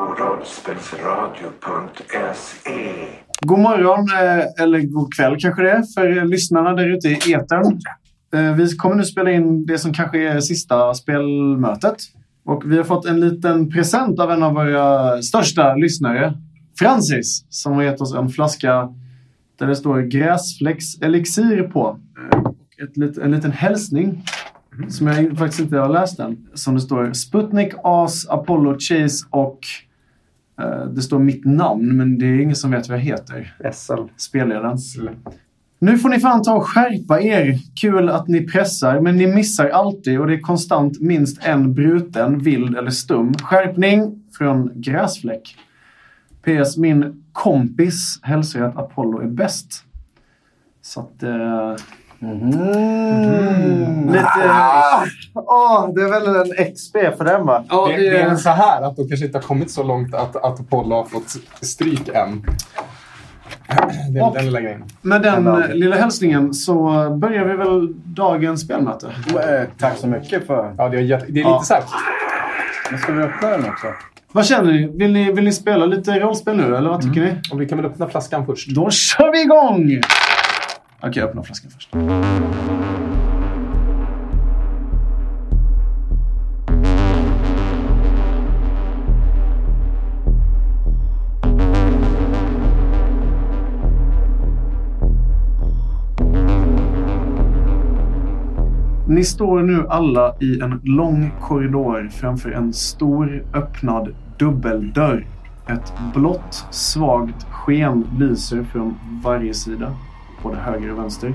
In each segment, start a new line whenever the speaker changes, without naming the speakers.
på rollspelsradio.se.
God morgon, eh, eller god kväll kanske det är, för eh, lyssnarna där ute i etern. Eh, vi kommer nu spela in det som kanske är sista spelmötet. Och vi har fått en liten present av en av våra största lyssnare, Francis, som har gett oss en flaska där det står gräsflex elixir på. Ett, lit- en liten hälsning som jag faktiskt inte har läst än. Som det står Sputnik, As, Apollo, Chase och det står mitt namn, men det är ingen som vet vad jag heter.
SL.
Spelledaren. Nu får ni fan ta och skärpa er. Kul att ni pressar, men ni missar alltid och det är konstant minst en bruten, vild eller stum. Skärpning från Gräsfläck. PS. Min kompis hälsar att Apollo är bäst. Så att... Eh, Lite...
Åh, det är väl en XP för den va?
Ja,
det, det är väl så här att de kanske inte har kommit så långt att, att Apollo har fått stryk än. Det är
Och-
den lilla grejen.
Med den eh, lilla hälsningen så börjar vi väl dagens spelmöte.
Eh, Tack så mycket för...
Ja, det är, jätte- det är
Ja.
lite så här.
Nu ska vi öppna den också.
Vad känner ni? Vill ni, vill ni spela lite rollspel nu, eller vad tycker ni?
Och vi kan väl öppna flaskan först.
Då kör vi igång! Okej, jag öppnar flaskan först. Ni står nu alla i en lång korridor framför en stor öppnad dubbeldörr. Ett blått, svagt sken lyser från varje sida, både höger och vänster.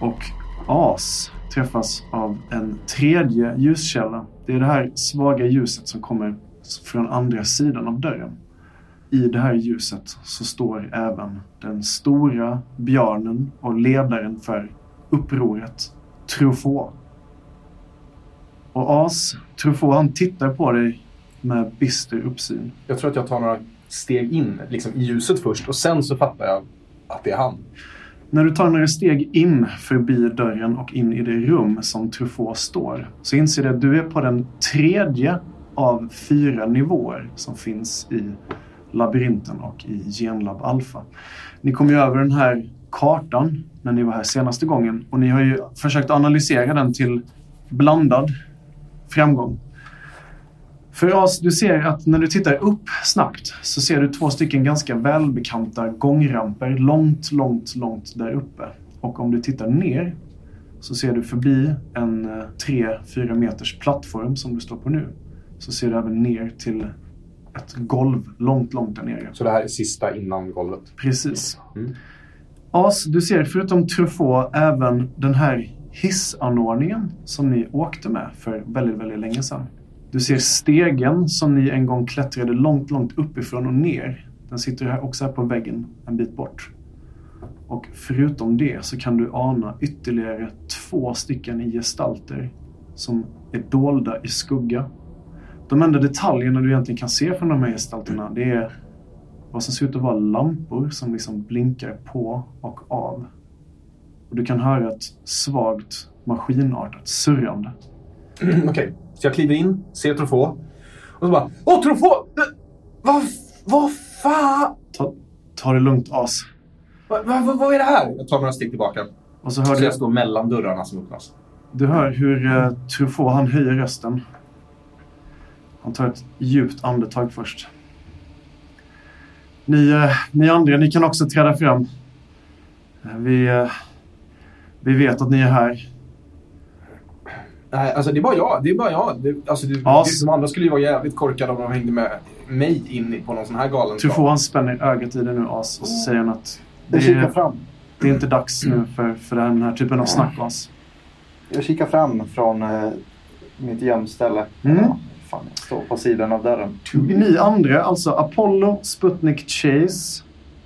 Och As träffas av en tredje ljuskälla. Det är det här svaga ljuset som kommer från andra sidan av dörren. I det här ljuset så står även den stora björnen och ledaren för upproret, Truffaut. Och As, Truffaut, han tittar på dig med bister uppsyn.
Jag tror att jag tar några steg in liksom, i ljuset först och sen så fattar jag att det är han.
När du tar några steg in förbi dörren och in i det rum som Truffaut står så inser du att du är på den tredje av fyra nivåer som finns i labyrinten och i Genlab Alpha. Ni kom ju över den här kartan när ni var här senaste gången och ni har ju försökt analysera den till blandad framgång. För oss, du ser att när du tittar upp snabbt så ser du två stycken ganska välbekanta gångramper långt, långt, långt där uppe. Och om du tittar ner så ser du förbi en 3-4 meters plattform som du står på nu. Så ser du även ner till ett golv långt, långt där nere.
Så det här är sista innan golvet.
Precis.
Mm.
As, du ser förutom Truffaut även den här hissanordningen som ni åkte med för väldigt, väldigt länge sedan. Du ser stegen som ni en gång klättrade långt, långt uppifrån och ner. Den sitter här också här på väggen en bit bort. Och förutom det så kan du ana ytterligare två stycken gestalter som är dolda i skugga. De enda detaljerna du egentligen kan se från de här gestalterna det är vad som ser ut att vara lampor som liksom blinkar på och av. Och du kan höra ett svagt maskinartat surrande.
Okej, så jag kliver in, ser Truffaut. Och så bara Åh, Truffaut! Eh, Vad vad fan?
Ta, ta det lugnt as.
Vad va, va, vad är det här? Jag tar några steg tillbaka.
Och så hör
Så
du,
jag står mellan dörrarna som öppnas.
du hör hur uh, Truffaut han höjer rösten. Han tar ett djupt andetag först. Ni, eh, ni andra, ni kan också träda fram. Eh, Vi, eh, vi vet att ni är här.
Nej, alltså det är bara jag. Det är bara jag. Det, alltså, det,
Ja.
det, de andra skulle ju vara jävligt korkade om de hängde med mig in på någon sån här galenskap.
Truffaut han spänner ögat i dig nu as och så säger han att det är,
fram.
det är inte dags nu för, för den här typen av snack as.
Jag kikar fram från eh, mitt gömställe.
Mm.
Ja, fan, jag står på sidan av dörren.
Ni andra, alltså Apollo, Sputnik Chase,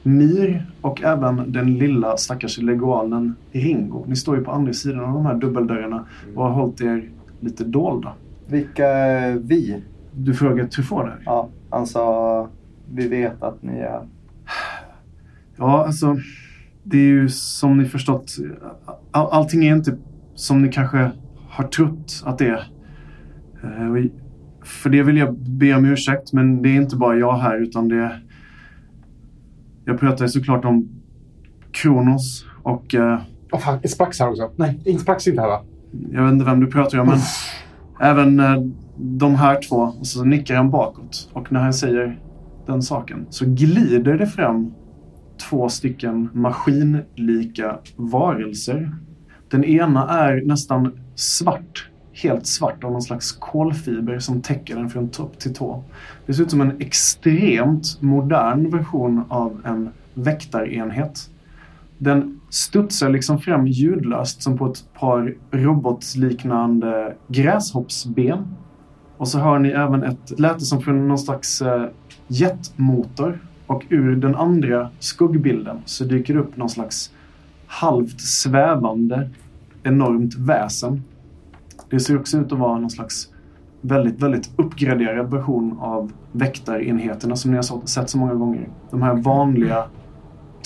Mir och även den lilla stackars leguanen Ringo. Ni står ju på andra sidan av de här dubbeldörrarna och har hållit er lite dolda.
Vilka är vi?
Du frågar Truffaut där?
Ja, han sa vi vet att ni är...
Ja, alltså. Det är ju som ni förstått. All, allting är inte som ni kanske har trott att det är. Eh, För det vill jag be om ursäkt, men det är inte bara jag här utan det... Jag pratar ju såklart om Kronos och eh,
Åh fan, är Sprax här också? Nej, inte Sprax är inte här va?
jag vet inte vem du pratar om, men även eh, de här två. Och så nickar han bakåt. Och när han säger den saken så glider det fram två stycken maskinlika varelser. Den ena är nästan svart. Helt svart av någon slags kolfiber som täcker den från topp till tå. Det ser ut som en extremt modern version av en väktarenhet. Den studsar liksom fram ljudlöst som på ett par robotliknande gräshoppsben. Och så hör ni även ett läte som från någon slags eh, jetmotor. Och ur den andra skuggbilden så dyker det upp någon slags halvt svävande enormt väsen. Det ser också ut att vara någon slags väldigt, väldigt uppgraderad version av väktarenheterna som ni har sett så många gånger. De här vanliga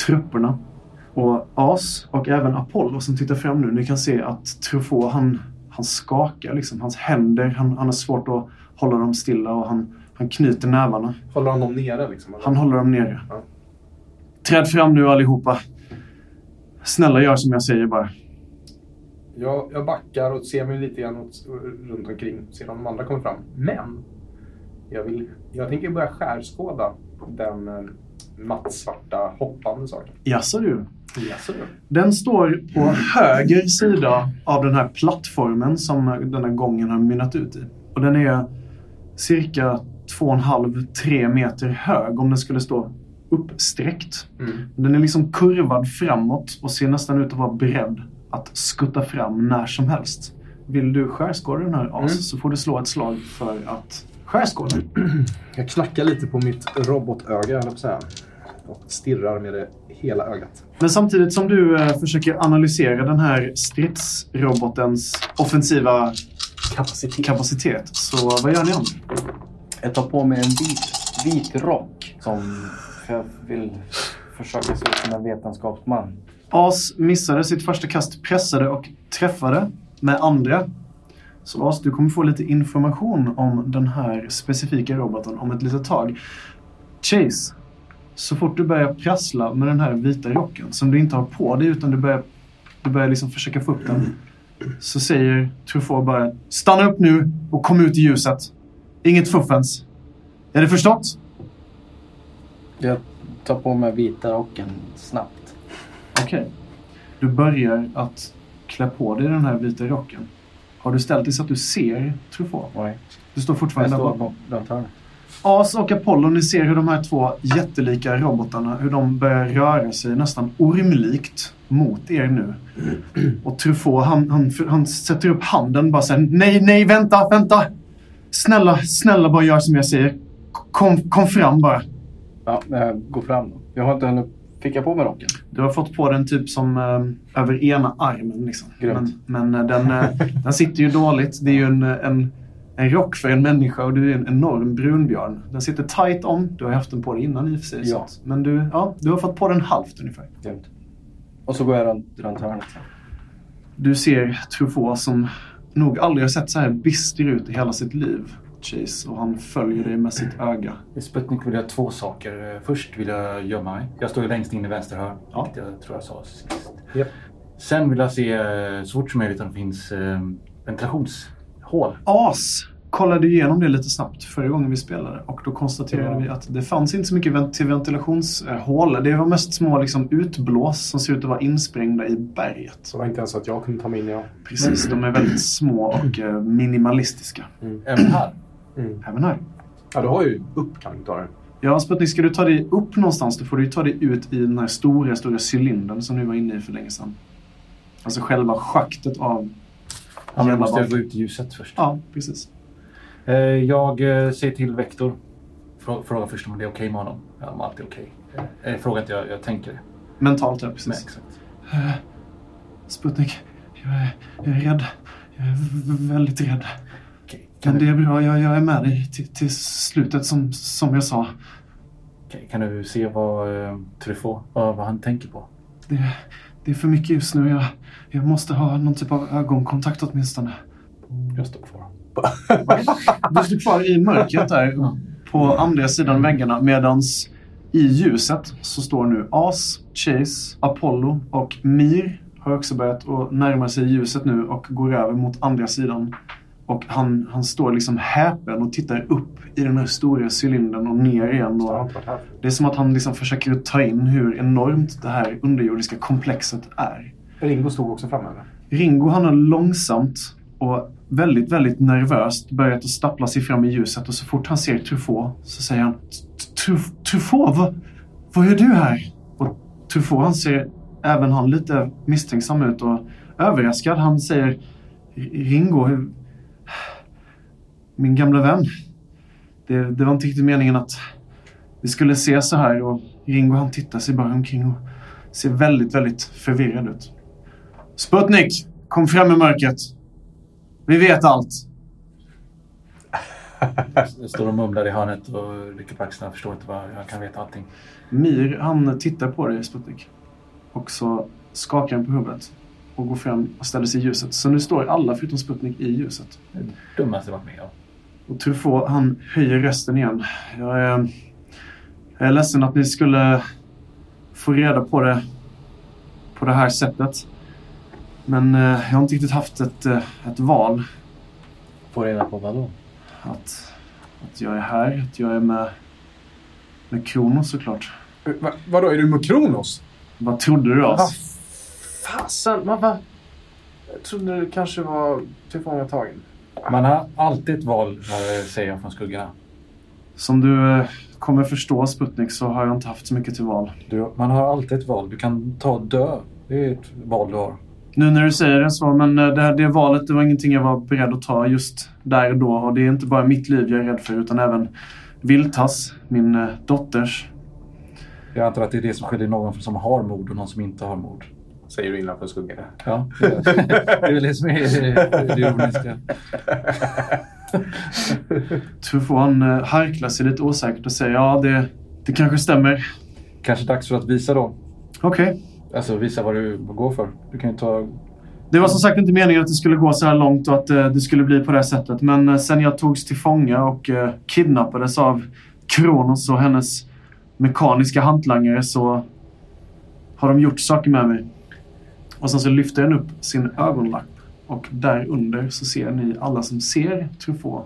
trupperna. Och As och även Apollo som tittar fram nu. Ni kan se att Truffaut han, han skakar liksom. Hans händer, han, han har svårt att hålla dem stilla och han, han knyter nävarna.
Håller han dem nere liksom? eller?
Han håller dem nere.
Ja.
Träd fram nu allihopa. Snälla gör som jag säger bara.
Jag, jag backar och ser mig lite grann åt, runt omkring. Ser om de andra kommer fram. Men! Jag, vill, jag tänker börja skärskåda den eh, mattsvarta hoppande saken.
Jaså du?
Jaså du?
Den står på höger sida av den här plattformen som den här gången har mynnat ut i. Och den är cirka 2,5-3 meter hög om den skulle stå uppsträckt.
Mm.
Den är liksom kurvad framåt och ser nästan ut att vara beredd att skutta fram när som helst. Vill du skärskåda den här as
Mm.
så får du slå ett slag för att skärskåda.
Jag knackar lite på mitt robotöga, eller på säga. Och stirrar med det hela ögat.
Men samtidigt som du eh, försöker analysera den här stridsrobotens offensiva
Kapacitet.
kapacitet, så vad gör ni om?
Jag tar på mig en vit, vit rock som för jag vill försöka se ut som en vetenskapsman.
As missade sitt första kast, pressade och träffade med andra. Så As, du kommer få lite information om den här specifika roboten om ett litet tag. Chase, så fort du börjar prassla med den här vita rocken som du inte har på dig utan du börjar, du börjar liksom försöka få upp den. Så säger Truffaut bara Stanna upp nu och kom ut i ljuset. Inget fuffens. Är det förstått?
Jag tar på mig vita rocken snabbt.
Okej. Du börjar att klä på dig den här vita rocken. Har du ställt dig så att du ser Truffaut?
Oj.
Du står
Jag
fortfarande där
står
bakom.
på runt hörnet.
As och Apollo, ni ser hur de här två jättelika robotarna, hur de börjar röra sig nästan ormlikt mot er nu. Och Truffaut, han, han, han sätter upp handen bara säger nej, nej, vänta, vänta! Snälla, snälla bara gör som jag säger. Kom, kom fram bara.
Ja, jag går fram då. Jag har inte hunnit... Fick jag på mig rocken?
Du har fått på den typ som eh, över ena armen. Liksom. Men, men eh, den, eh, den sitter ju dåligt. Det är ju en, en, en rock för en människa och du är en enorm brunbjörn. Den sitter tight om. Du har haft den på dig innan i och för sig.
Ja.
Men du, ja, du har fått på den halvt ungefär.
Grymt. Och så går jag runt, runt hörnet.
Du ser Truffaut som nog aldrig har sett så här bister ut i hela sitt liv. Chase. Och han följer dig med sitt öga.
I Sputnik vill jag två saker. Eh, Först vill jag gömma mig. Jag står ju längst in i vänster hörn,
Ja.
vilket jag tror jag sa sist.
Japp.
Sen vill jag se eh, så fort som möjligt om det finns eh, ventilationshål.
As kollade igenom det lite snabbt förra gången vi spelade och då konstaterade
Ja.
vi att det fanns inte så mycket vent- till ventilationshål. Det var mest små liksom, utblås som ser ut att vara insprängda i berget.
Så det var inte ens att jag kunde ta mig in. Ja.
Precis, de är väldigt små och eh, minimalistiska.
Även här.
Mm.
Även här.
ja, du har ju upp kan du ta den.
Ja, Sputnik, ska du ta dig upp någonstans då får du ju ta dig ut i den här stora, stora cylindern som du var inne i för länge sedan. Alltså själva schaktet av...
Ja, men måste jag gå ut i ljuset först.
Ja, precis.
Eh, Jag eh, säger till Vektor. Frå- Frågar först om det är okej med honom. Ja, om allt är okej. Eh, Fråga inte, jag, jag tänker det.
Mentalt, ja, precis.
exakt.
Sputnik, jag är, jag är rädd. Jag är väldigt rädd.
Kan,
Men det är bra, jag, jag är med dig till, till slutet som, som jag sa.
kan du se vad eh, Truffaut, vad, vad han tänker på?
Det, det är för mycket just nu. Jag, jag måste ha någon typ av ögonkontakt åtminstone.
Jag står kvar.
Du står kvar i mörkret där
Ja.
på andra sidan väggarna medans i ljuset så står nu As, Chase, Apollo och Mir har också börjat att närma sig ljuset nu och går över mot andra sidan. Och han, han står liksom häpen och tittar upp i den här stora cylindern och ner igen. Och det är som att han liksom försöker ta in hur enormt det här underjordiska komplexet är.
Ringo stod också framme.
Ringo han har långsamt och väldigt, väldigt nervöst börjat att stappla sig fram i ljuset och så fort han ser Truffaut så säger han "Truf- Truffaut, vad, vad gör du här? Och Truffaut han ser även han lite misstänksam ut och överraskad. Han säger Ringo, hur- min gamla vän. Det, det var inte riktigt meningen att vi skulle se så här och Ringo han tittar sig bara omkring och ser väldigt, väldigt förvirrad ut. Sputnik, kom fram i mörkret. Vi vet allt.
Jag står och mumlar i hörnet och rycker på axlarna. Jag förstår inte vad jag kan veta allting.
Mir, han tittar på dig, Sputnik. Och så skakar han på huvudet och går fram och ställer sig i ljuset. Så nu står alla förutom Sputnik i ljuset.
Det dummaste jag varit med om.
Och Truffaut, han höjer rösten igen. Jag är, jag är ledsen att ni skulle få reda på det på det här sättet. Men eh, jag har inte riktigt haft ett, eh, ett val.
Få reda på vad då?
Att, att jag är här, att jag är med, med Kronos såklart.
Va, vadå, är du med Kronos?
Vad trodde du
Vad
As?
fasen? Vad, vad? Jag trodde det kanske var tillfångatagen.
Man har alltid ett val, eh, säger jag från skuggorna.
Som du eh, kommer förstå Sputnik så har jag inte haft så mycket till val.
Du, man har alltid ett val. Du kan ta och dö. Det är ett val du har.
Nu när du säger det så, men eh, det, det valet det var ingenting jag var beredd att ta just där och då. Och det är inte bara mitt liv jag är rädd för utan även Viltas, min dotters.
Jag antar att det är det som skiljer någon som har mod och någon som inte har mod.
Säger du innanför skuggorna.
Ja, det är väl det som är det ironiska.
Han eh, harklar sig lite osäkert och säger ja, det, det kanske stämmer.
Kanske dags för att visa då.
Okej.
Alltså visa vad du går för. Du kan ju ta...
Det var som sagt inte meningen att det skulle gå så här långt och att eh, det skulle bli på det här sättet. Men eh, sen jag togs till fånga och kidnappades av Kronos och hennes mekaniska hantlangare så har de gjort saker med mig. Och sen så lyfter den upp sin ögonlapp och där under så ser ni alla som ser Truffaut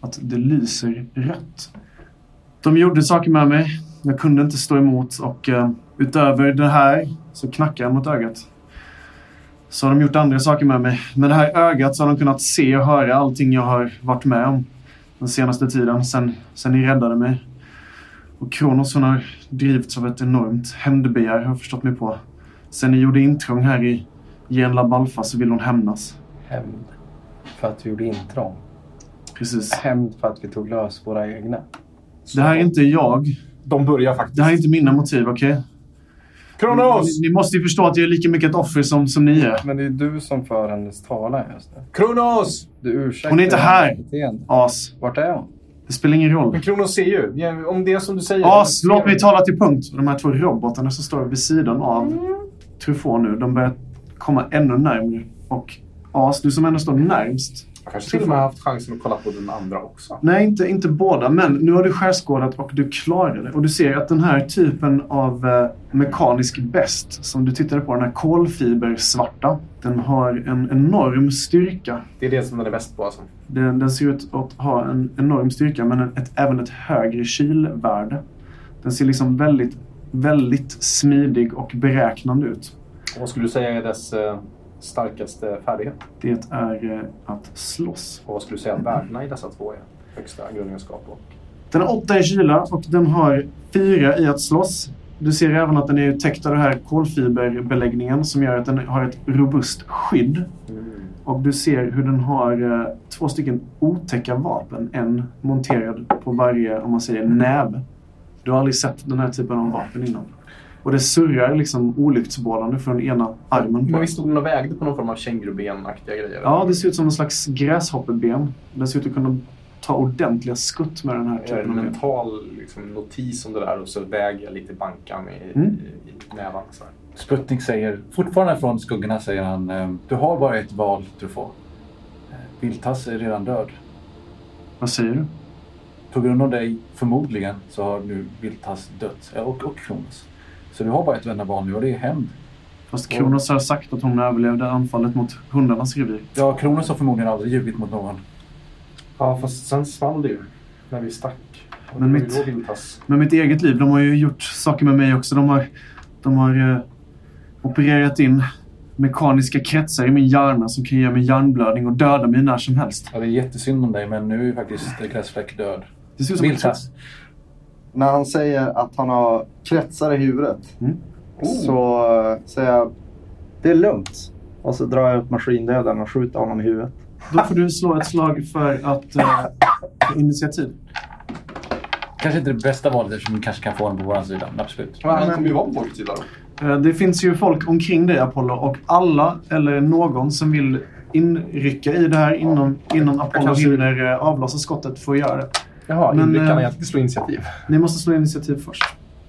att det lyser rött. De gjorde saker med mig. Jag kunde inte stå emot och eh, utöver det här så knackar jag mot ögat. Så har de gjort andra saker med mig. Med det här ögat så har de kunnat se och höra allting jag har varit med om den senaste tiden sen, sen ni räddade mig. Och Kronos hon har drivits av ett enormt hämndbegär har jag förstått mig på. Sen ni gjorde intrång här i Gen Labalfa så vill hon hämnas.
Hämnd för att vi gjorde intrång.
Precis.
Hämnd för att vi tog lös våra egna.
Det här är inte jag.
De börjar faktiskt.
Det här är inte mina motiv, okej?
Kronos!
Ni, ni måste ju förstå att jag är lika mycket ett offer som, som ni är.
Men det är du som för hennes talan just nu.
Kronos!
Du ursäktar
Hon är inte här. As.
Vart är hon?
Det spelar ingen roll.
Men Kronos ser ju. Om det är som du säger.
As, låt mig tala till punkt. De här två robotarna som står vid sidan av Truffaut nu, de börjar komma ännu närmare. Och As, du som ändå står närmst.
Jag kanske till och med haft chansen att kolla på den andra också.
Nej, inte, inte båda, men nu har du skärskådat och du klarar det. Och du ser att den här typen av eh, mekanisk bäst som du tittade på, den här kolfibersvarta, den har en enorm styrka.
Det är det som den är bäst på alltså.
Den, den ser ut att ha en enorm styrka, men en, ett, även ett högre kylvärde. Den ser liksom väldigt, väldigt smidig och beräknande ut.
Vad skulle du säga är dess eh, starkaste färdighet?
Det är eh, att slåss.
Och vad skulle du säga att värdena i dessa två är? Högsta grundegenskap och...
Den har åtta i kyla och den har fyra i att slåss. Du ser även att den är täckt av den här kolfiberbeläggningen som gör att den har ett robust skydd. Och du ser hur den har eh, två stycken otäcka vapen. En monterad på varje, om man säger, näve. Du har aldrig sett den här typen av vapen innan. Och det surrar liksom olycksbådande från ena armen
Men visst stod den och vägde på någon form av kängurubenaktiga grejer?
Ja, det ser ut som en slags gräshoppeben. Den ser ut att kunna ta ordentliga skutt med den här typen
en
av ben.
mental liksom, notis om det där och så väger jag lite bankan i,
Mm.
i, i nävan. Så här.
Sputnik säger, fortfarande från skuggorna säger han, eh, du har bara ett val Truffaut. Eh, Viltas är redan död.
Vad säger du?
På grund av dig, förmodligen, så har nu Viltas dött. Ja, Och, och Kronos. Så du har bara ett barn nu och det är hämnd.
Fast Kronos har sagt att hon överlevde anfallet mot hundarnas revir.
Ja, Kronos har förmodligen aldrig ljugit mot någon.
Ja, fast sen small det ju när vi stack. Och
Men mitt-. Med mitt eget liv, de har ju gjort saker med mig också. De har, de har eh, opererat in mekaniska kretsar i min hjärna som kan ge mig hjärnblödning och döda mig när som helst.
Ja, det är jättesynd om dig, men nu är ju faktiskt Gräsfläck död.
Det ser ut som
Viltas.
När han säger att han har kretsar i huvudet
Mm.
så eh, säger jag det är lugnt. Och så drar jag ut maskindödaren och skjuter honom i huvudet.
Då får du slå ett slag för att eh, initiativ.
Kanske inte det bästa valet eftersom vi kanske kan få honom på vår sida. Absolut.
Men han kommer ju vara på vår sida då.
Eh, Det finns ju folk omkring dig Apollo och alla eller någon som vill inrycka i det här innan, innan Apollo hinner eh, avlossa skottet får göra det.
Jaha,
Men,
Men, kan jag inte slå initiativ?
Ni måste slå initiativ först.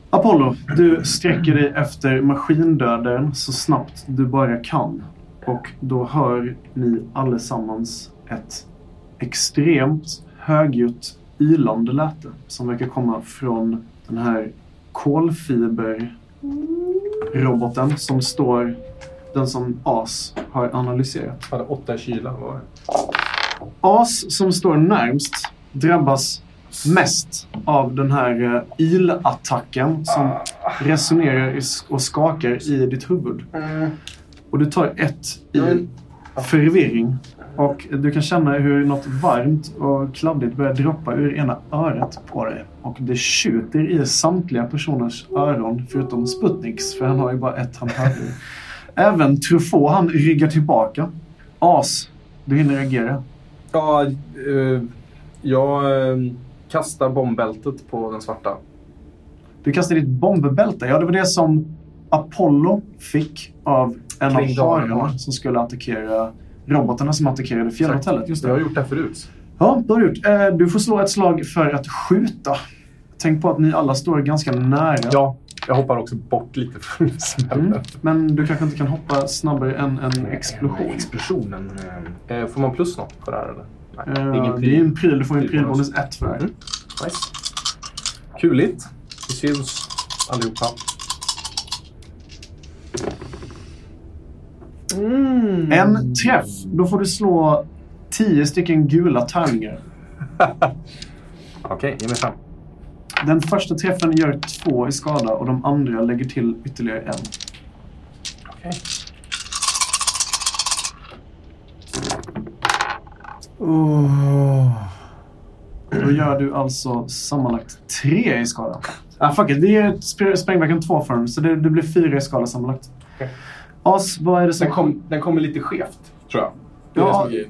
Apollo, du sträcker dig efter maskindödaren så snabbt du bara kan. Och då hör ni allesammans ett extremt högljutt ylande läte som verkar komma från den här kolfiberroboten som står den som AS har analyserat.
Hade åtta kyla. Var det?
As som står närmst drabbas mest av den här eh, ilattacken som resonerar och skakar i ditt huvud. Och du tar ett i förvirring. Och du kan känna hur något varmt och kladdigt börjar droppa ur ena örat på dig. Och det tjuter i samtliga personers öron förutom Sputniks, för han har ju bara ett han hör i. Även Truffaut, han ryggar tillbaka. As, du hinner reagera.
Ja, eh, jag eh, kastar bombbältet på den svarta.
Du kastar ditt bombbälte. Ja, det var det som Apollo fick av en
Kring
av hararna som skulle attackera robotarna som attackerade fjällhotellet. Just
Jag har
det.
gjort det här förut.
Ja, det har du gjort. Eh, Du får slå ett slag för att skjuta. Tänk på att ni alla står ganska nära.
Ja, jag hoppar också bort lite från smällen.
Mm. Men du kanske inte kan hoppa snabbare än en explosion.
Explosionen. eh, Får man plus något för det här eller? Nej, det är
en
pryl.
Du får en
Prylbonus.
prylbonus 1 för det här.
Mm. Nice. Kuligt. Vi syns allihopa. Mm.
En träff. Då får du slå 10 stycken gula tärningar.
Okej, ge mig fem.
Den första träffen gör två i skada och de andra lägger till ytterligare en.
Okej.
Då gör du alltså sammanlagt tre i skada. Ah, fuck it. Det är sp- sprängverkan två för den, så det, det blir fyra i skada sammanlagt. As, vad är det som...
Den, kom, den kommer lite skevt, tror jag. Det är
Ja.
det.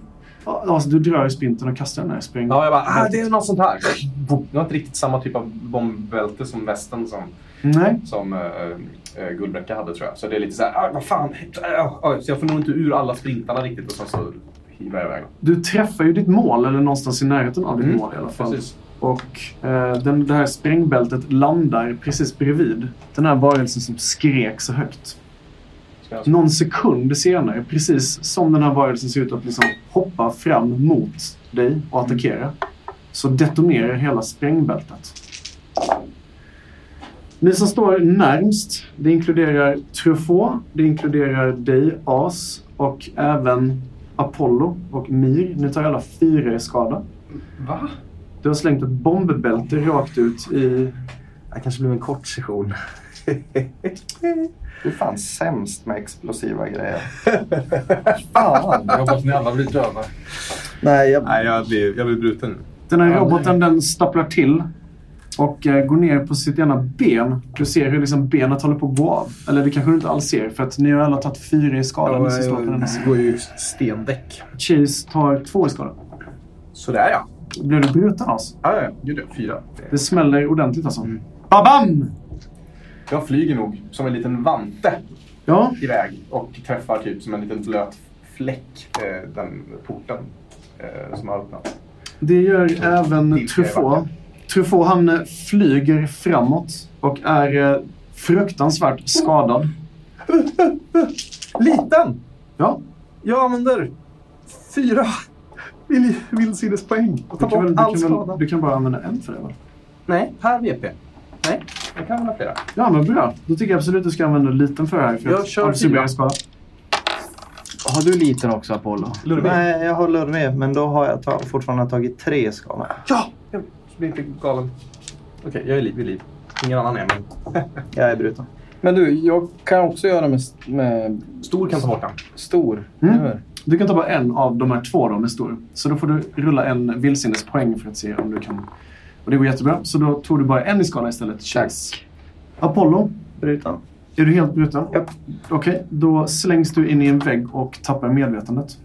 As, du drar i spinten och kastar den här spräng...
Ja, jag bara, ah, det är något sånt här. Det var inte riktigt samma typ av bombbälte som västen som,
Nej.
som uh, uh, Gullbräcka hade tror jag. Så det är lite så här, ah, vad fan. Ah. Så jag får nog inte ur alla sprintarna riktigt och sen så hivar jag iväg.
Du träffar ju ditt mål, eller någonstans i närheten av ditt
Mm,
mål i alla fall.
Precis.
Och eh, den, det här sprängbältet landar precis bredvid den här varelsen som skrek så högt.
Jag...
Någon sekund senare, precis som den här varelsen ser ut att liksom hoppa fram mot dig och attackera, så detonerar hela sprängbältet. Ni som står närmst, det inkluderar Truffaut, det inkluderar dig, As, och även Apollo och Mir. Ni tar alla fyra i skada.
Va?
Du har slängt ett bombbälte rakt ut i...
Det kanske blev en kort session.
Du är fan sämst med explosiva grejer.
Fan!
Jag hoppas ni alla blir döva.
Nej, jag...
Nej, jag blir, jag blir bruten.
Den här roboten den stapplar till och eh, går ner på sitt ena ben. Du ser hur liksom benet håller på att gå av. Eller det kanske du inte alls ser för att ni har alla tagit fyra i skada. ni som står på den här
det går ju stendäck.
Chase tar två i skada.
Sådär ja.
Blev du bruten alltså?
Ja, ja, gud ja. Fyra.
Det smäller ordentligt alltså.
Mm.
Babam!
Jag flyger nog som en liten vante
Ja,
iväg och träffar typ som en liten blöt fläck eh, den porten eh, som har öppnat.
det gör även Truffaut. Truffaut han eh, flyger framåt och är eh, fruktansvärt skadad.
Liten!
Ja,
Jag använder fyra
vill, vildsinnespoäng och ta
Du kan, väl,
bort
du,
all
kan
skada.
väl, du kan bara använda en för det va?
Nej, per VP. Nej, jag kan använda flera.
Ja, men bra. Då tycker jag absolut att du ska använda liten för det här. För
Jag
att
kör fyra.
skada.
Har du liten också Apollo?
Lurvig.
Nej, jag har lurvig, men då har jag ta- fortfarande tagit tre skada.
Ja! Jag blir inte galen. Okej, jag är liv vid liv. Ingen annan är, men
Jag är bruten.
Men du, jag kan också göra med, med
stor kan ta bort den.
stor.
Mm. Du kan ta bara en av de här två då med stor. Så då får du rulla en vildsinnespoäng för att se om du kan... Och det går jättebra. Så då tog du bara en i skada istället. Chase. Apollo,
Bruten.
är du helt bruten?
Japp.
Okej, då slängs du in i en vägg och tappar medvetandet.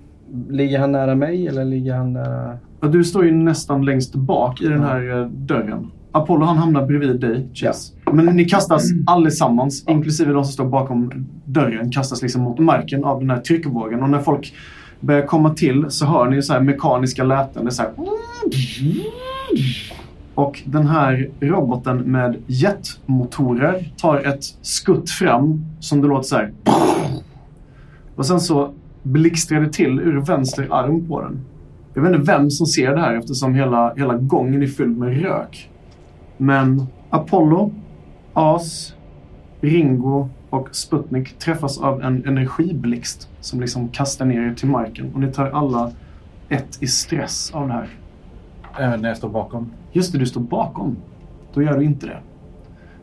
Ligger han nära mig eller ligger han nära...
Ja, Du står ju nästan längst bak i den här eh, dörren. Apollo han hamnar bredvid dig, Chase. Men ni kastas allesammans, inklusive de som står bakom dörren, kastas liksom mot marken av den här tryckvågen. Och när folk börjar komma till så hör ni så här mekaniska läten. Det är så här... Och den här roboten med jetmotorer tar ett skutt fram som det låter så här. Och sen så blixtrar det till ur vänster arm på den. Jag vet inte vem som ser det här eftersom hela, hela gången är fylld med rök. Men Apollo, As, Ringo och Sputnik träffas av en energiblixt som liksom kastar ner er till marken. Och ni tar alla ett i stress av det här.
Även när jag står bakom.
Just det, du står bakom. Då gör du inte det.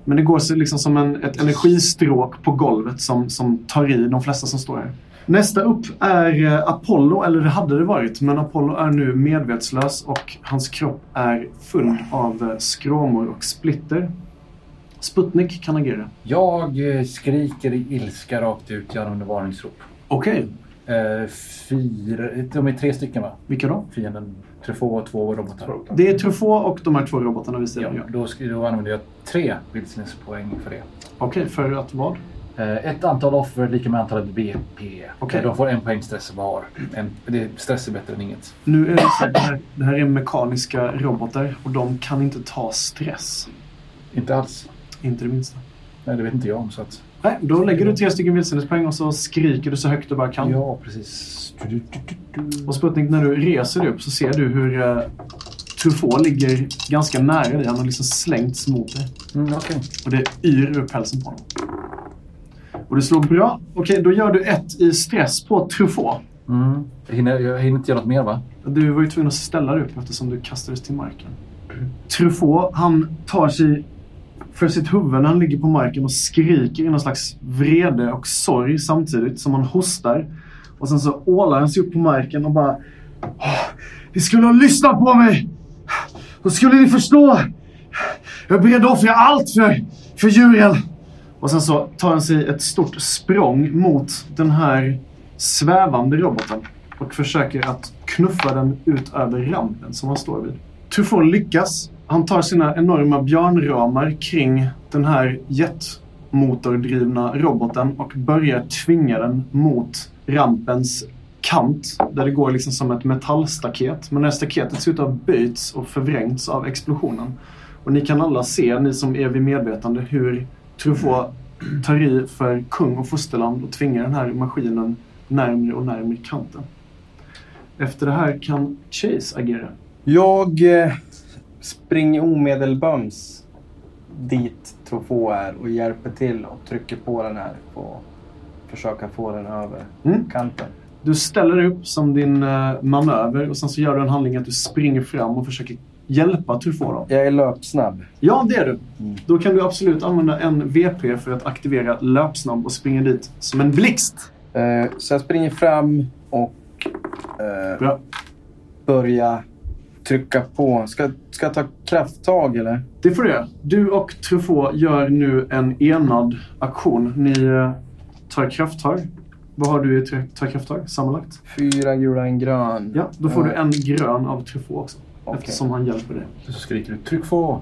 Men det går så liksom som en, ett energistråk på golvet som, som tar i de flesta som står här. Nästa upp är eh, Apollo, eller det hade det varit, men Apollo är nu medvetslös och hans kropp är full av eh, skråmor och splitter. Sputnik kan agera.
Jag eh, skriker i ilska rakt ut genom varningsrop.
Okej,
fyra, de är tre stycken va?
vilka då?
Fienden. Truffaut och två robotar.
Det är Truffaut och de här två robotarna vi ser.
Ja,
Ja.
då, då använder jag tre vildsinnespoäng för det.
Okej, för att vad?
Eh, ett antal offer lika med antalet BP. Eh, De får en poäng stress var. En, det, stress är bättre än inget.
Nu är det så att det här, det här är mekaniska robotar och de kan inte ta stress.
Inte alls.
Inte det minsta.
Nej, det vet inte jag om. Så att...
Nej, då lägger du tre stycken vildsinnespoäng och så skriker du så högt du bara kan.
Ja, precis. Du, du, du.
Och Sputnik, när du reser dig upp så ser du hur uh, Truffaut ligger ganska nära dig. Han har liksom slängts mot dig.
Mm, okej.
Och det yr ur pälsen på honom. Och det slår bra. Okej, då gör du ett i stress på Truffaut.
Mm. Jag, hinner, jag hinner inte göra något mer va?
Du var ju tvungen att ställa dig upp eftersom du kastades till marken. Truffaut, han tar sig för sitt huvud när han ligger på marken och skriker i någon slags vrede och sorg samtidigt som han hostar. Och sen så ålar han sig upp på marken och bara "Åh, Ni skulle ha lyssnat på mig! Då skulle ni förstå! Jag är beredd att offra allt för, för djuren! Och sen så tar han sig ett stort språng mot den här svävande roboten och försöker att knuffa den ut över rampen som han står vid. Truffaut lyckas. Han tar sina enorma björnramar kring den här jetmotordrivna roboten och börjar tvinga den mot rampens kant där det går liksom som ett metallstaket. Men det här staketet ser ut att ha böjts och förvrängts av explosionen. Och ni kan alla se, ni som är vid medvetande, hur Truffaut tar i för kung och fosterland och tvingar den här maskinen närmre och närmre kanten. Efter det här kan Chase agera.
Jag eh, springer omedelbums dit Trofå är och hjälper till och trycker på den här och försöka få den över
Mm.
kanten.
Du ställer dig upp som din eh, manöver och sen så gör du en handling att du springer fram och försöker hjälpa Truffaut.
Jag är löpsnabb.
Ja, det är du.
Mm.
Då kan du absolut använda en VP för att aktivera löpsnabb och springa dit som en blixt.
Eh, så jag springer fram och eh, börjar trycka på. Ska, ska jag ta krafttag eller?
Det får du göra. Du och Truffaut gör nu en enad aktion. Ni eh, tar krafttag. Vad har du i tra- ta krafttag sammanlagt?
Fyra gula, en grön.
Ja, då får
Eh,
du en grön av Truffaut också.
Okej.
Eftersom han hjälper dig.
Så skriker du tryck på.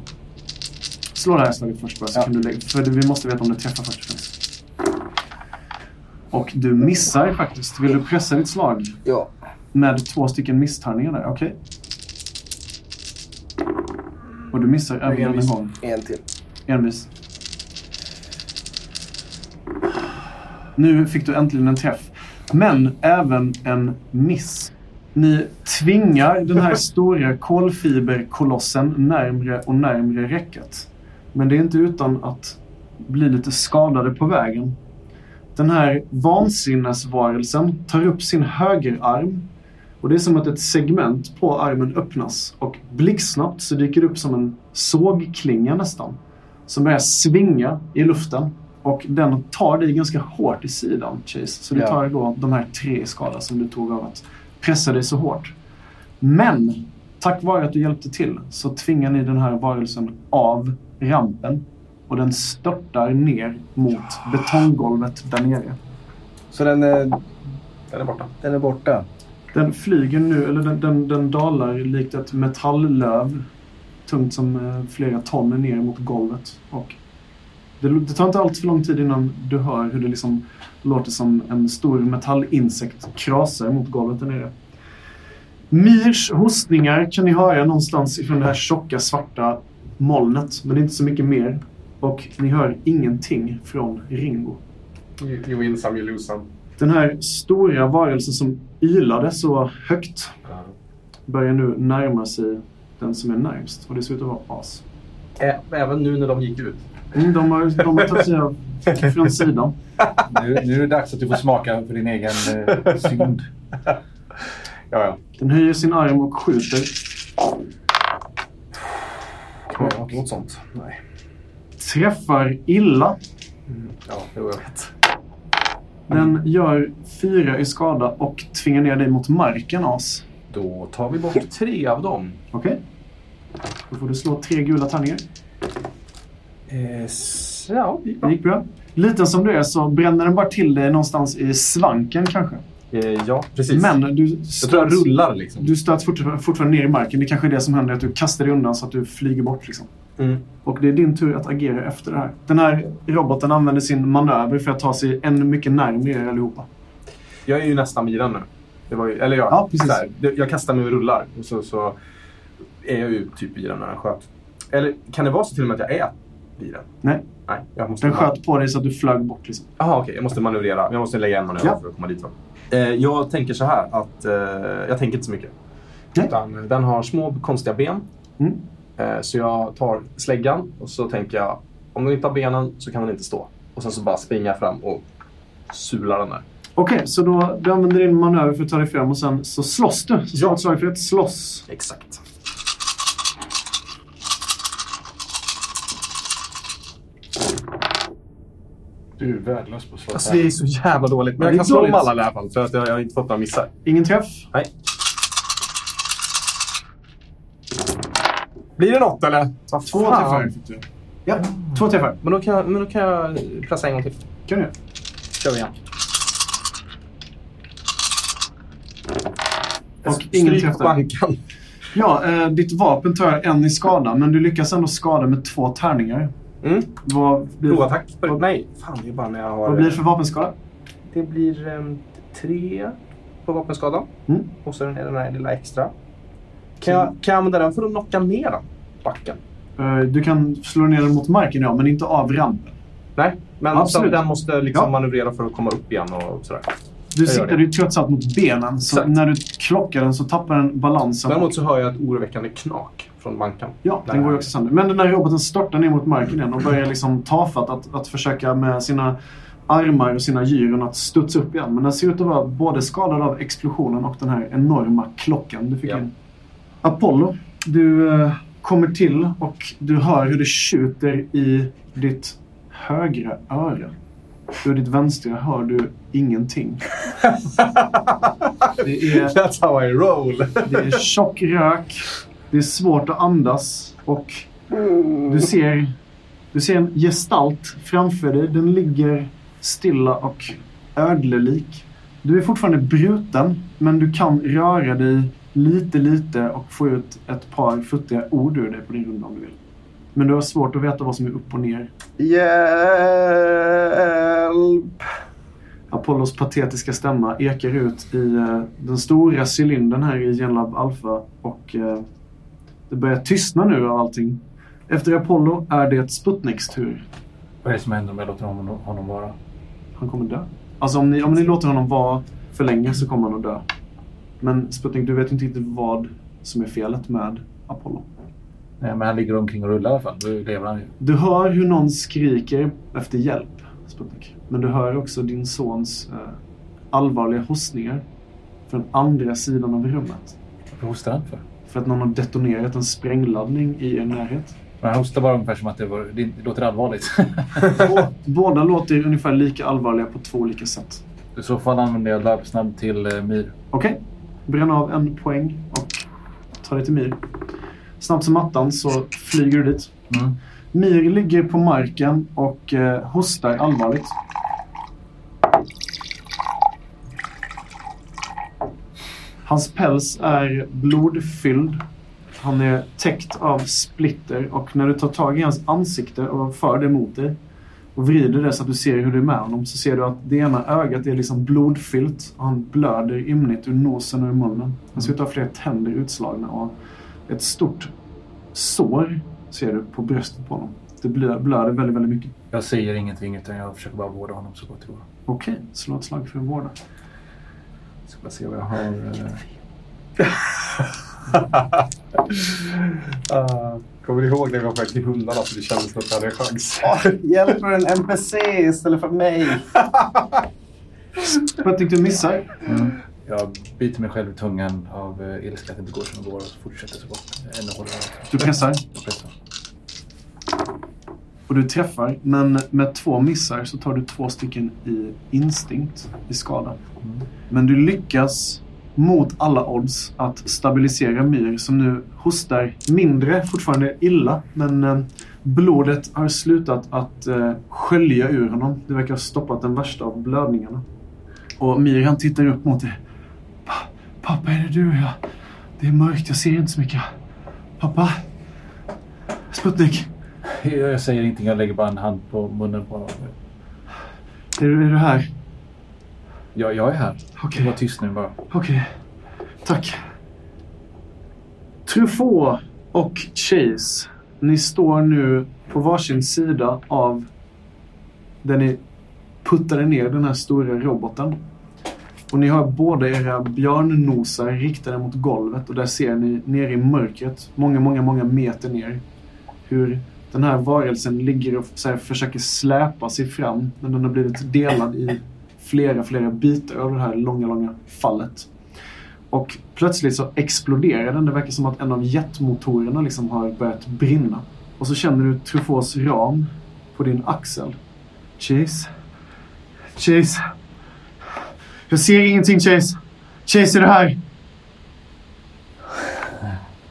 Slå det här slaget först bara, så
Ja.
kan du lägga, för vi måste veta om det träffar först och främst. Och du missar faktiskt. Vill du pressa ditt slag
Ja.
med två stycken misstärningar där? Okej. Och du missar även en
Envis.
gång.
En till.
Envis. Nu fick du äntligen en träff. Men även en miss. Ni tvingar den här stora kolfiberkolossen närmre och närmre räcket. Men det är inte utan att bli lite skadade på vägen. Den här vansinnesvarelsen tar upp sin högerarm och det är som att ett segment på armen öppnas och blixtsnabbt så dyker det upp som en sågklinga nästan. Som börjar svinga i luften och den tar dig ganska hårt i sidan, Chase. Så
Ja.
tar då de här tre skada som du tog av att pressa dig så hårt. Men tack vare att du hjälpte till så tvingar ni den här varelsen av rampen och den störtar ner mot betonggolvet där nere.
Så den är,
Den är borta.
den är borta.
Den flyger nu, eller den, den, den dalar likt ett metalllöv. Tungt som eh, flera ton ner mot golvet. Och det, det tar inte allt för lång tid innan du hör hur det liksom låter som en stor metallinsekt krasar mot golvet där nere. Mirs hostningar kan ni höra någonstans ifrån det här tjocka svarta molnet. Men det är inte så mycket mer. Och ni hör ingenting från Ringo.
You, win some, you lose some.
Den här stora varelsen som ylade så högt börjar nu närma sig den som är närmst. Och det ser ut att vara as.
Även nu när de gick ut.
Mm, de, har, de har tagit sig av från sidan.
Nu, nu är det dags att du får smaka för din egen eh, synd.
Ja, ja.
Den höjer sin arm och skjuter.
Göra något sånt? Nej.
Träffar illa.
Ja, jo, jag vet.
Den gör fyra i skada och tvingar ner dig mot marken, As.
Då tar vi bort tre av dem.
Okej? Då får du slå tre gula tärningar.
Eh, ja, det gick
Det
bra.
gick bra. Liten som du är så bränner den bara till dig någonstans i svanken kanske.
Eh, ja, precis.
Men du
jag tror jag rullar liksom.
Du stöts fortfarande, fortfarande ner i marken. Det kanske är det som händer, att du kastar dig undan så att du flyger bort. Liksom.
Mm.
Och det är din tur att agera efter det här. Den här roboten använder sin manöver för att ta sig ännu mycket närmare er allihopa.
Jag är ju nästan vid den nu. Det var ju, eller jag,
Ja, precis.
det- jag kastar mig och rullar. Och så, så är jag ju typ vid den när den sköt. Eller kan det vara så till och med att jag är den?
Nej,
Nej, jag måste...
den sköt på dig så att du flög bort. Liksom.
Jaha, okej. Jag måste manövrera. Jag måste lägga en manöver
Ja.
för att komma dit. Va? Eh, jag tänker så här att... Eh, jag tänker inte så mycket.
Nej.
Utan den har små konstiga ben.
Mm.
Eh, så jag tar släggan och så tänker jag om den inte har benen så kan den inte stå. Och sen så bara springer jag fram och sular den där.
Okej, så då du använder din manöver för att ta dig fram och sen så slåss du. Så slå ett slag för ett slåss.
Exakt.
Du är värdelös på att slå
Alltså det är så jävla dåligt. Men
Ja,
jag kan slå dem alla i alla fall. För att jag, jag har inte fått några missar.
Ingen träff.
Nej. Blir det något eller? Vad
Två träffar fick du. Ja, två träffar.
Men då kan jag, men då kan jag pressa en gång till.
kan du.
Kör vi igen.
Och ingen
Stryk
träff
bankan.
Ja, eh, ditt vapen tar en i skada, men du lyckas ändå skada med två tärningar.
Mm.
Vad blir,
Provattack.
Vad-
Nej, fan det är bara när jag har...
vad blir det för vapenskada?
Det blir ehm, tre på vapenskada.
Mm.
Och så är det den här lilla extra. Kan jag, kan jag använda den för att knocka ner den? Backen?
Eh, du kan slå ner den mot marken, ja, men inte av rampen.
Nej, men
Absolut.
den måste liksom
Ja.
manövrera för att komma upp igen och sådär.
Du siktar ju trots allt mot benen, så
Exakt.
när du klockar den så tappar den balansen.
Däremot så hör jag ett oroväckande knak från bankan.
Ja,
Där.
den går ju också sönder. Men den här roboten störtar ner mot marken igen och börjar liksom tafatt att, att försöka med sina armar och sina gyron att studsa upp igen. Men den ser ut att vara både skadad av explosionen och den här enorma klockan du fick
Ja.
in. Apollo, du eh, kommer till och du hör hur det tjuter i ditt högra öra. Ur ditt vänstra hör du ingenting. Det är
That's how I roll.
det är tjock rök. Det är svårt att andas. Och du ser, du ser en gestalt framför dig. Den ligger stilla och ödlelik. Du är fortfarande bruten, men du kan röra dig lite, lite och få ut ett par futtiga ord ur dig på din runda om du vill. Men du har svårt att veta vad som är upp och ner.
Hjälp!
Apollos patetiska stämma ekar ut i eh, den stora cylindern här i Genlab Alpha och eh, det börjar tystna nu av allting. Efter Apollo är det Sputniks tur.
Vad är det som händer om jag låter honom, honom vara?
Han kommer dö. Alltså om ni, om ni låter honom vara för länge så kommer han att dö. Men Sputnik, du vet inte riktigt vad som är felet med Apollo.
Nej, men han ligger omkring och rullar i alla fall. Då lever han ju.
Du hör hur någon skriker efter hjälp, Sputnik. Men du hör också din sons eh, allvarliga hostningar från andra sidan av rummet.
Varför hostar han för?
För att någon har detonerat en sprängladdning i er närhet.
Men han hostar bara ungefär som att det, var, det låter allvarligt.
Bå- Båda låter ungefär lika allvarliga på två olika sätt.
I så fall använder jag löpsnabb till eh, Myr.
Okej, bränn av en poäng och ta dig till Myr. Snabbt som attan så flyger du dit.
Mm.
Myr ligger på marken och eh, hostar allvarligt. Hans päls är blodfylld. Han är täckt av splitter och när du tar tag i hans ansikte och för det mot dig och vrider det så att du ser hur det är med honom så ser du att det ena ögat är liksom blodfyllt och han blöder ymnigt ur nosen och ur munnen. Han ser ut att ha flera tänder utslagna och ett stort sår ser du på bröstet på honom. Det blö- blöder väldigt, väldigt mycket.
Jag säger ingenting utan jag försöker bara vårda honom så gott det går.
Okej, slå ett slag för att vårda.
Ska bara se vad jag har.
Uh, kommer ni ihåg när vi var på väg till hundarna så det kändes som att jag hade en chans?
Hjälper en NPC istället för mig?
Jag tyckte du missar.
Mm. Jag biter mig själv i tungan av eh, ilska att det inte går som det går och fortsätter så gott jag
Du pressar
Jag pressar.
Och du träffar. Men med två missar så tar du två stycken i instinkt i skada. Men du lyckas mot alla odds att stabilisera Myr som nu hostar mindre, fortfarande illa. Men eh, blodet har slutat att eh, skölja ur honom. Det verkar ha stoppat den värsta av blödningarna. Och Myr han tittar upp mot dig. "Pa- Pappa, är det du? Ja. Det är mörkt, jag ser inte så mycket. Pappa? Sputnik?
Jag säger ingenting, jag lägger bara en hand på munnen på honom.
Är du, är du här?
Jag, jag är här.
Okej.
Var tyst nu bara.
Okej, tack. Truffaut och Chase, ni står nu på varsin sida av där ni puttade ner den här stora roboten. Och ni har båda era björnnosar riktade mot golvet och där ser ni nere i mörkret, många, många, många meter ner, hur den här varelsen ligger och så här, försöker släpa sig fram, men den har blivit delad i flera, flera bitar av det här långa, långa fallet. Och plötsligt så exploderar den. Det verkar som att en av jetmotorerna liksom har börjat brinna. Och så känner du Truffauts ram på din axel. Chase? Chase? Jag ser ingenting Chase! Chase är du här?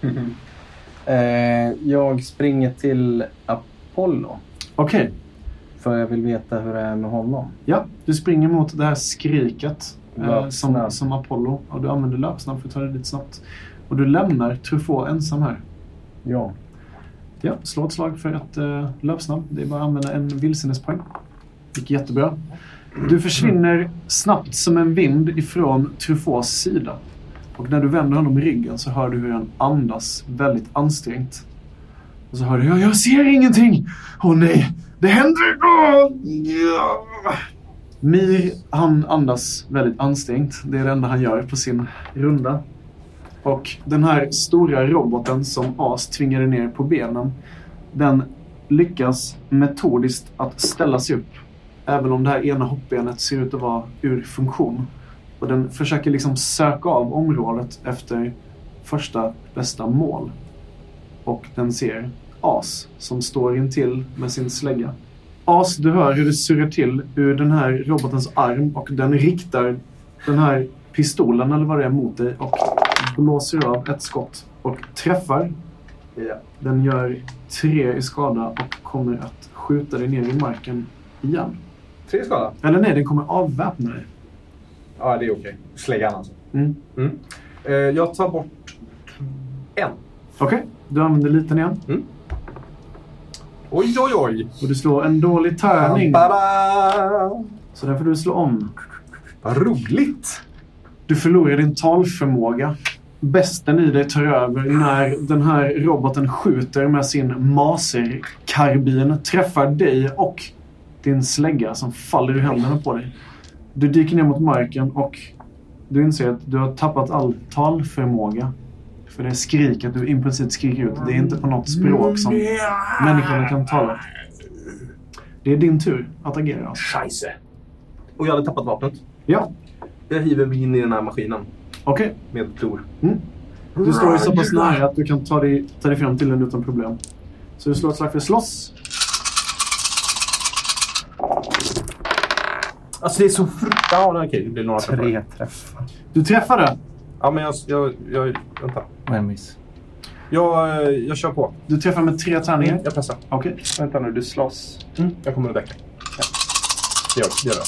Eh, jag springer till Apollo.
Okej.
För jag vill veta hur det är med honom.
Ja, du springer mot det här skriket eh, som, som Apollo. Och du använder löpsnabb för att ta dig dit snabbt. Och du lämnar Truffaut ensam här.
Ja.
Ja, slå ett slag för att uh, löpsnabb. Det är bara att använda en vildsinnespoäng. gick jättebra. Du försvinner snabbt som en vind ifrån Truffauts sida. Och när du vänder honom ryggen så hör du hur han andas väldigt ansträngt. Och så hör du, jag, jag ser ingenting! Åh nej, det händer! Oh, yeah. Mir, han andas väldigt ansträngt. Det är det enda han gör på sin runda. Och den här stora roboten som As tvingade ner på benen, den lyckas metodiskt att ställa sig upp. Även om det här ena hoppbenet ser ut att vara ur funktion. Och den försöker liksom söka av området efter första bästa mål. Och den ser As som står intill med sin slägga. As, du hör hur det surrar till ur den här robotens arm och den riktar den här pistolen eller vad det är mot dig och blåser av ett skott och träffar. Den gör tre i skada och kommer att skjuta dig ner i marken igen.
Tre skada?
Eller nej, den kommer avväpna dig.
Ja, det är okej. Släggan alltså.
Mm.
Mm. Eh, jag tar bort en.
Okej, du använder liten igen.
Oj, oj, oj!
Och du slår en dålig tärning. Så den får du slå om.
Vad roligt!
Du förlorar din talförmåga. Besten i dig tar över när den här roboten skjuter med sin maserkarbin, träffar dig och din slägga som faller ur händerna på dig. Du dyker ner mot marken och Du inser att du har tappat all talförmåga. För det skriket du impulsivt skriker ut, det är inte på något språk som människorna kan tala. Det är din tur att agera.
Scheisse. Och jag hade tappat vapnet.
Ja,
Jag hiver mig in i den här maskinen
okej.
med klor.
Du står ju så pass nära att du kan ta dig, ta dig fram till den utan problem. Så du slår ett slag för slåss.
Alltså det är så fruktansvärt... Ja, okej, det blir några träffar.
Tre träffar.
Du träffade.
Ja, men jag... jag, jag vänta.
Och en miss.
Jag, eh, jag kör på.
Du träffar med tre tärningar.
Jag pressar.
Okej.
Vänta nu, du slåss.
Jag kommer att däcka. Ja. Det gör det. Gör det.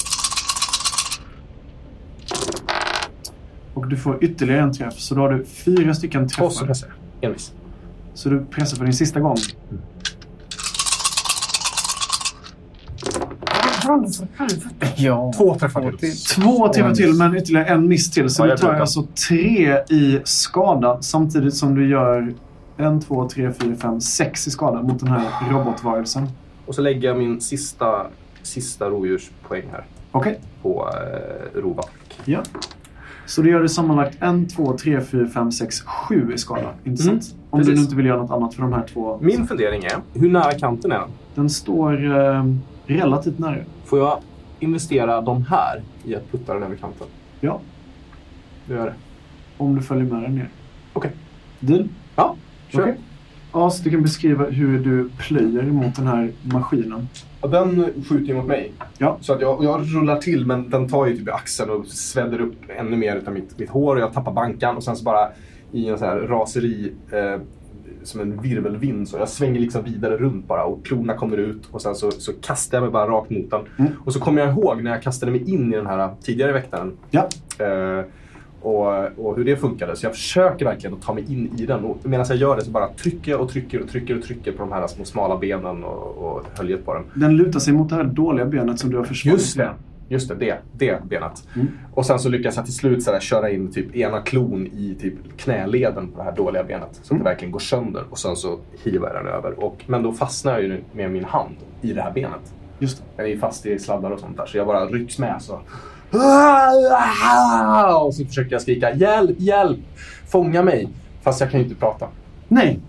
Och du får ytterligare en träff. Så då har du fyra stycken
Och så
träffar.
pressar jag. Envis.
Så du pressar för din sista gång.
Ja.
Två träffar till.
Två träffar till men ytterligare en miss till. Så
Ja,
du tar alltså tre i skada samtidigt som du gör en, två, tre, fyra, fem, sex i skada mot den här robotvarelsen.
Och så lägger jag min sista, sista rovdjurspoäng här
Okej.
på eh, rovattack.
Ja. Så då gör du sammanlagt en, två, tre, fyra, fem, sex, sju i skada. Inte
Mm,
sant? Om du nu inte vill göra något annat för de här två.
Min fundering är, hur nära kanten är den?
Den står eh, relativt nära.
Får jag investera de här i att putta den över kanten?
Ja,
Det gör det.
om du följer med den ner.
Okej.
Deal?
Ja, kör.
Okej. As, du kan beskriva hur du plöjer mot den här maskinen.
Och den skjuter ju mot mig.
Ja.
Så att jag, jag rullar till men den tar ju typ i axeln och sväller upp ännu mer utav mitt, mitt hår och jag tappar bankan och sen så bara i en så här raseri eh, som en virvelvind så jag svänger liksom vidare runt bara och klorna kommer ut och sen så, så kastar jag mig bara rakt mot den.
Mm.
Och så kommer jag ihåg när jag kastade mig in i den här tidigare väktaren
Ja.
eh, och, och hur det funkade. Så jag försöker verkligen att ta mig in i den. Och medan jag gör det så bara trycker jag och trycker och trycker och trycker på de här små smala benen och, och höljet på den.
Den lutar sig mot det här dåliga benet som du har försvarat.
Just det. Just det, det, det benet.
Mm.
Och sen så lyckas jag till slut så där, köra in typ ena klon i typ knäleden på det här dåliga benet. Så att
Mm.
det verkligen går sönder. Och sen så hivar jag den över. Och, men då fastnar jag ju med min hand i det här benet.
Just det.
Den är fast i sladdar och sånt där. Så jag bara rycks med så. Och så försöker jag skrika hjälp, hjälp, fånga mig. Fast jag kan ju inte prata.
Nej.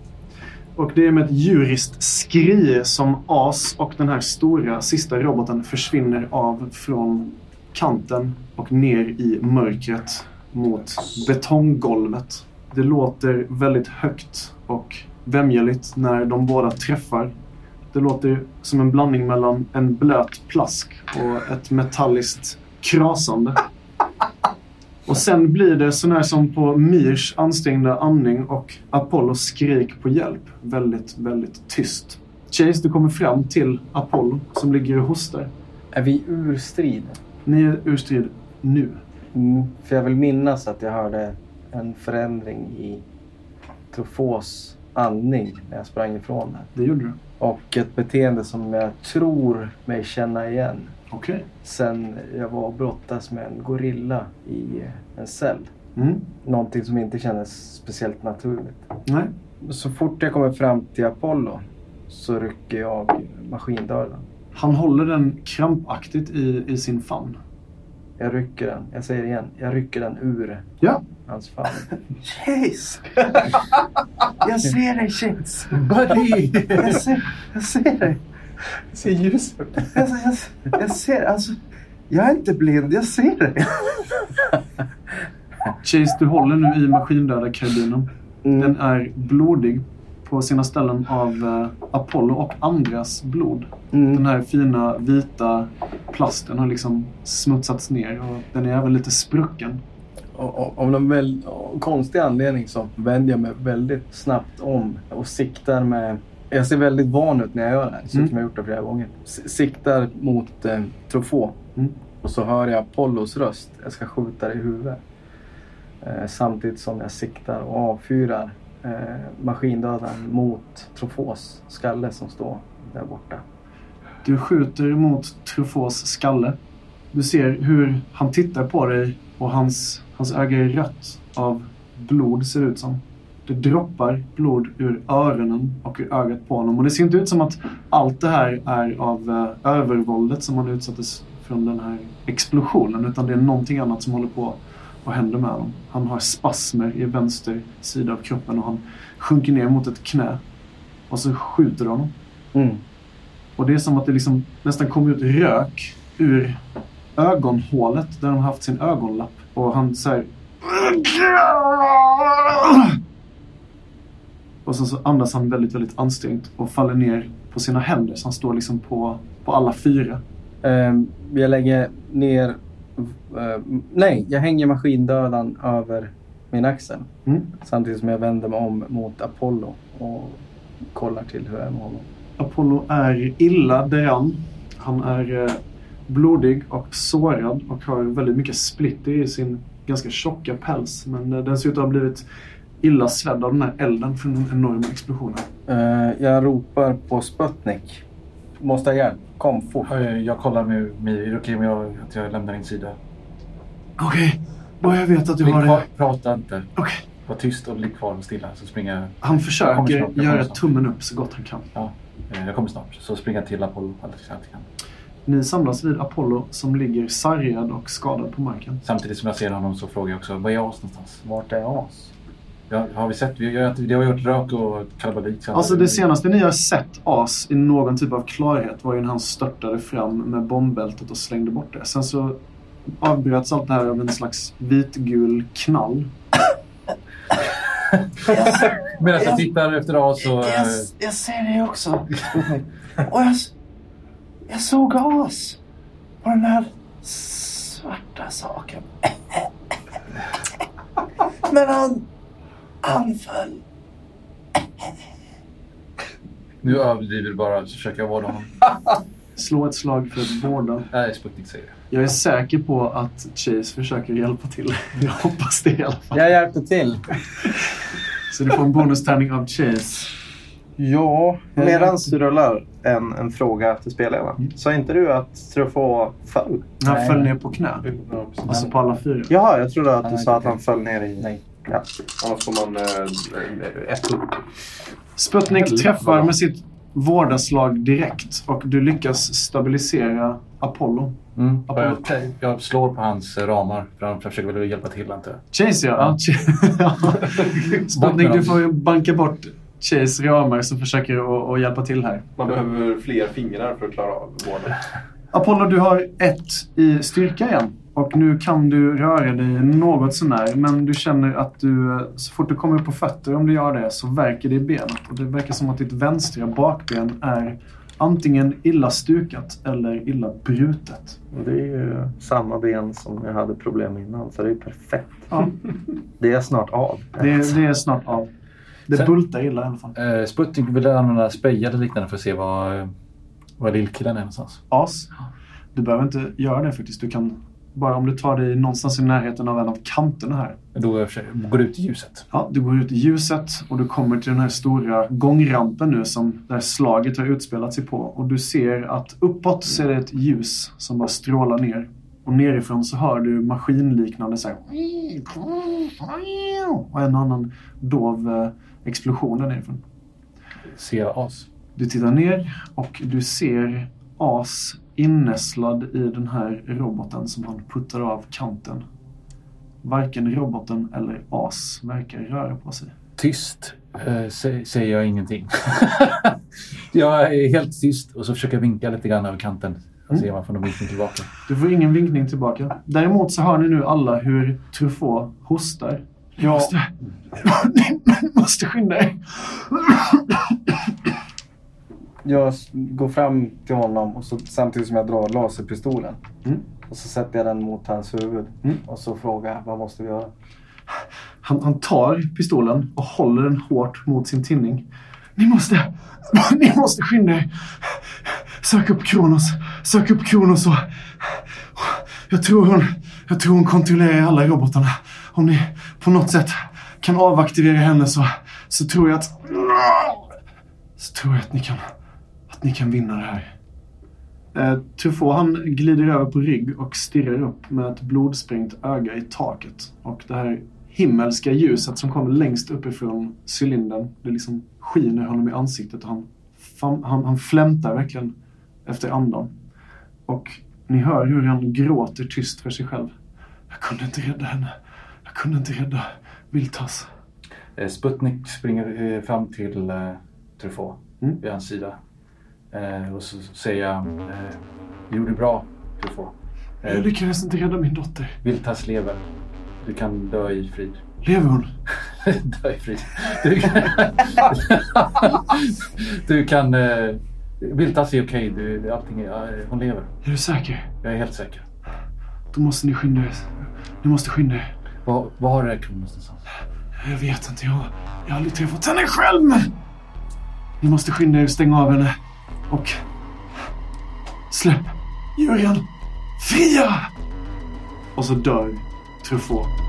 Och det är med ett djuriskt skri som As och den här stora sista roboten försvinner av från kanten och ner i mörkret mot betonggolvet. Det låter väldigt högt och vämjeligt när de båda träffar. Det låter som en blandning mellan en blöt plask och ett metalliskt krasande. Och sen blir det sånär som på Mirs ansträngda andning och Apollos skrik på hjälp. Väldigt, väldigt tyst. Chase, du kommer fram till Apollo som ligger och hostar.
Är vi ur strid?
Ni är ur strid nu.
Mm. För jag vill minnas att jag hörde en förändring i Trofos andning när jag sprang ifrån där.
Det gjorde du.
Och ett beteende som jag tror mig känna igen
Okej.
sen jag var och brottas med en gorilla i en cell.
Mm.
Någonting som inte kändes speciellt naturligt.
Nej.
Så fort jag kommer fram till Apollo så rycker jag maskindörren.
Han håller den krampaktigt i, i sin famn.
Jag rycker den. Jag säger det igen. Jag rycker den ur
Ja.
hans famn.
Chase!
Jag ser dig Chase!
Buddy!
Jag ser, jag ser dig!
Jag ser ljus ut.
Jag, jag, jag ser, alltså. Jag är inte blind, jag ser dig.
Chase, du håller nu i maskindödarkarbinen.
Mm.
Den är blodig på sina ställen av eh, Apollo och andras blod.
Mm.
Den här fina vita plasten har liksom smutsats ner och den är även lite sprucken.
Av någon väl, och konstig anledning så vänder jag mig väldigt snabbt om och siktar med... Jag ser väldigt van ut när jag gör det här, så
Mm.
som jag gjort det flera gånger. Siktar mot eh, Truffaut
Mm.
och så hör jag Apollos röst. Jag ska skjuta i huvudet. Eh, samtidigt som jag siktar och avfyrar eh, maskindödaren mot Trufauts skalle som står där borta.
Du skjuter mot Truffauts skalle. Du ser hur han tittar på dig och hans, hans öga är rött av blod ser det ut som. Det droppar blod ur öronen och ur ögat på honom. Och det ser inte ut som att allt det här är av eh, övervåldet som han utsattes från den här explosionen. Utan det är någonting annat som håller på vad händer med honom? Han har spasmer i vänster sida av kroppen och han sjunker ner mot ett knä. Och så skjuter du honom.
Mm.
Och det är som att det liksom nästan kommer ut rök ur ögonhålet där han haft sin ögonlapp. Och han säger Och sen så andas han väldigt, väldigt ansträngt och faller ner på sina händer. Så han står liksom på, på alla fyra.
Eh, jag lägger ner... eh, nej, jag hänger maskindödaren över min axel.
Mm.
Samtidigt som jag vänder mig om mot Apollo och kollar till hur det är med honom.
Apollo är illa däran. Han är eh, blodig och sårad och har väldigt mycket splitter i sin ganska tjocka päls. Men eh, den ser ut att ha blivit illa svedd av den här elden från den enorma explosionen.
Eh, jag ropar på Sputnik. Måste ha hjälp. Kom fort.
Eh, Jag kollar med mig. Är okej om jag, att jag lämnar din sida?
Okej, bara jag vet att du har det.
prata inte.
Okej.
Var tyst och ligg kvar och stilla så springer jag.
Han försöker
snart,
göra
snart.
tummen upp så gott han kan.
Ja, eh, jag kommer snart. Så springer jag till Apollo alldeles allt jag kan.
Ni samlas vid Apollo som ligger sargad och skadad på marken.
Samtidigt som jag ser honom så frågar jag också, var är As någonstans?
Vart är As?
Ja, har vi sett? Vi har, det har gjort rök och kalabalik. så-
Alltså det senaste ni har sett As i någon typ av klarhet var ju när han störtade fram med bombbältet och slängde bort det. Sen så avbröts allt det här av en slags vitgul knall.
Medan jag tittar efter As så... eh,
jag ser det också. Och jag, jag såg as på den här svarta saken. Men han, han föll.
Nu överdriver du bara försöker jag vårda honom.
Slå ett slag för båda.
Nej, Sputnik säger det.
Jag är säker på att Chase försöker hjälpa till. Jag hoppas det i alla fall.
Jag hjälper till.
Så du får en bonustärning av Chase.
Ja. jag
Medan du rullar en, en fråga till spelledaren. Sa inte du att Truffaut föll?
Han föll ner på knä. Alltså på alla fyra.
Jaha, jag trodde att du sa att han föll ner i...
Nej.
Ja.
Annars får man eh, ett upp.
Sputnik träffar med sitt vårdarslag direkt och du lyckas stabilisera Apollo.
Mm.
Och Jag, jag slår på hans ramar. För han försöker väl hjälpa till antar jag.
Chase ja. ja. Sputnik, du får ju banka bort Chase ramar som försöker att, att hjälpa till här.
Man behöver fler fingrar för att klara av vården.
Apollo, du har ett i styrka igen. Och nu kan du röra dig något sånär. Men du känner att du, så fort du kommer upp på fötter, om du gör det, så verkar det i benet. Och det verkar som att ditt vänstra bakben är antingen illa stukat eller illa brutet.
Och Det är ju samma ben som jag hade problem med innan, så det är perfekt.
Ja,
Det är snart av.
det, det är snart av. Det
Sen-
bultar illa i alla fall.
Eh, Sputnik vill använda spray eller liknande för att se var, var lillkillen är någonstans.
As. Du behöver inte göra det faktiskt. Du kan, bara om du tar dig någonstans i närheten av en av kanterna här.
Då går det ut i ljuset.
Ja, du går ut i ljuset och du kommer till den här stora gångrampen nu som det här slaget har utspelat sig på. Och du ser att uppåt så är det ett ljus som bara strålar ner. Och nerifrån så hör du maskinliknande så här. Och en annan dov eh, explosion där nerifrån.
Ser jag As.
Du tittar ner och du ser As innässlad i den här roboten som han puttar av kanten. Varken roboten eller As verkar röra på sig.
Tyst eh, sä- säger jag ingenting. jag är helt tyst och så försöker jag vinka lite grann över kanten. Och se om jag får någon vinkning tillbaka.
Du får ingen vinkning tillbaka. Däremot så hör ni nu alla hur Truffaut hostar. Ni måste, ni måste skynda er.
Jag går fram till honom och så, samtidigt som jag drar laserpistolen.
Mm.
Och så sätter jag den mot hans huvud.
Mm.
Och så frågar jag, vad måste vi göra?
Han, han tar pistolen och håller den hårt mot sin tinning. Ni måste, ni måste skynda er. Sök upp Kronos. Sök upp Kronos och... Jag tror hon, jag tror hon kontrollerar alla robotarna. Om ni på något sätt kan avaktivera henne så, så tror jag att... Så tror jag att ni kan, ni kan vinna det här. Eh, Truffaut han glider över på rygg och stirrar upp med ett blodsprängt öga i taket. Och det här himmelska ljuset som kommer längst uppifrån cylindern, det liksom skiner honom i ansiktet och han, han, han flämtar verkligen efter andan. Och ni hör hur han gråter tyst för sig själv. Jag kunde inte rädda henne. Jag kunde inte rädda Viltas.
Eh, Sputnik springer eh, fram till eh, Truffaut
Mm.
vid hans sida. Eh, och så säger jag, eh, du gjorde bra Truffaut.
Jag
Eh,
lyckades inte rädda min dotter.
Viltas lever. Du kan dö i frid.
Lever hon?
dö i frid. Du kan... du kan eh, Viltas är okej. Du, allting är, ja, hon lever.
Är du säker?
Jag är helt säker.
Då måste ni skynda er. Ni måste skynda er.
Var, var är Kronos någonstans?
Jag vet inte. Jag, jag har aldrig träffat henne själv. Men... Ni måste skynda er och stänga av henne. Och... Släpp djuren. fria! Och så dör Truffaut.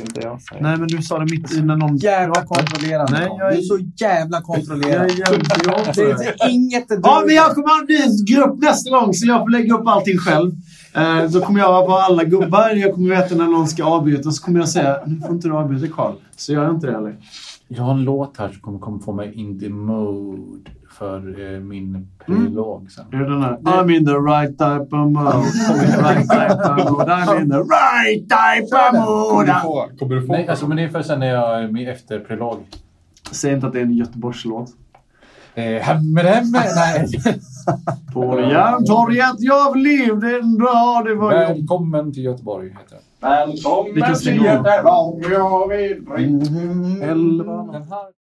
Inte jag säger.
Nej, men du sa det mitt i när någon
Jävla kontrollerande.
Nej, jag är-
Du är så jävla kontrollerande.
Jag är på
Det är inget du
Ja, men jag kommer att bli en grupp nästa gång så jag får lägga upp allting själv. Eh, då kommer jag vara alla gubbar. Jag kommer veta när någon ska avbryta. Så kommer jag säga, nu får inte du avbryta Karl. Så gör jag inte det heller.
Jag har en låt här som kommer, kommer få mig in the mode för eh, min prolog sen.
Det är den här. I'm in the right type of mode. I'm in the right type of mode. I'm in the right type of
Kommer du få, kommer du få
Nej, alltså, men det är för sen när jag är med efter prolog.
Säg inte att det är en Göteborgslåt.
Eh, hämmer, nej.
På Järntorget jag levde en dag. Det var.
Välkommen till Göteborg heter den.
Välkommen till. Göteborg.
Elva.
Den här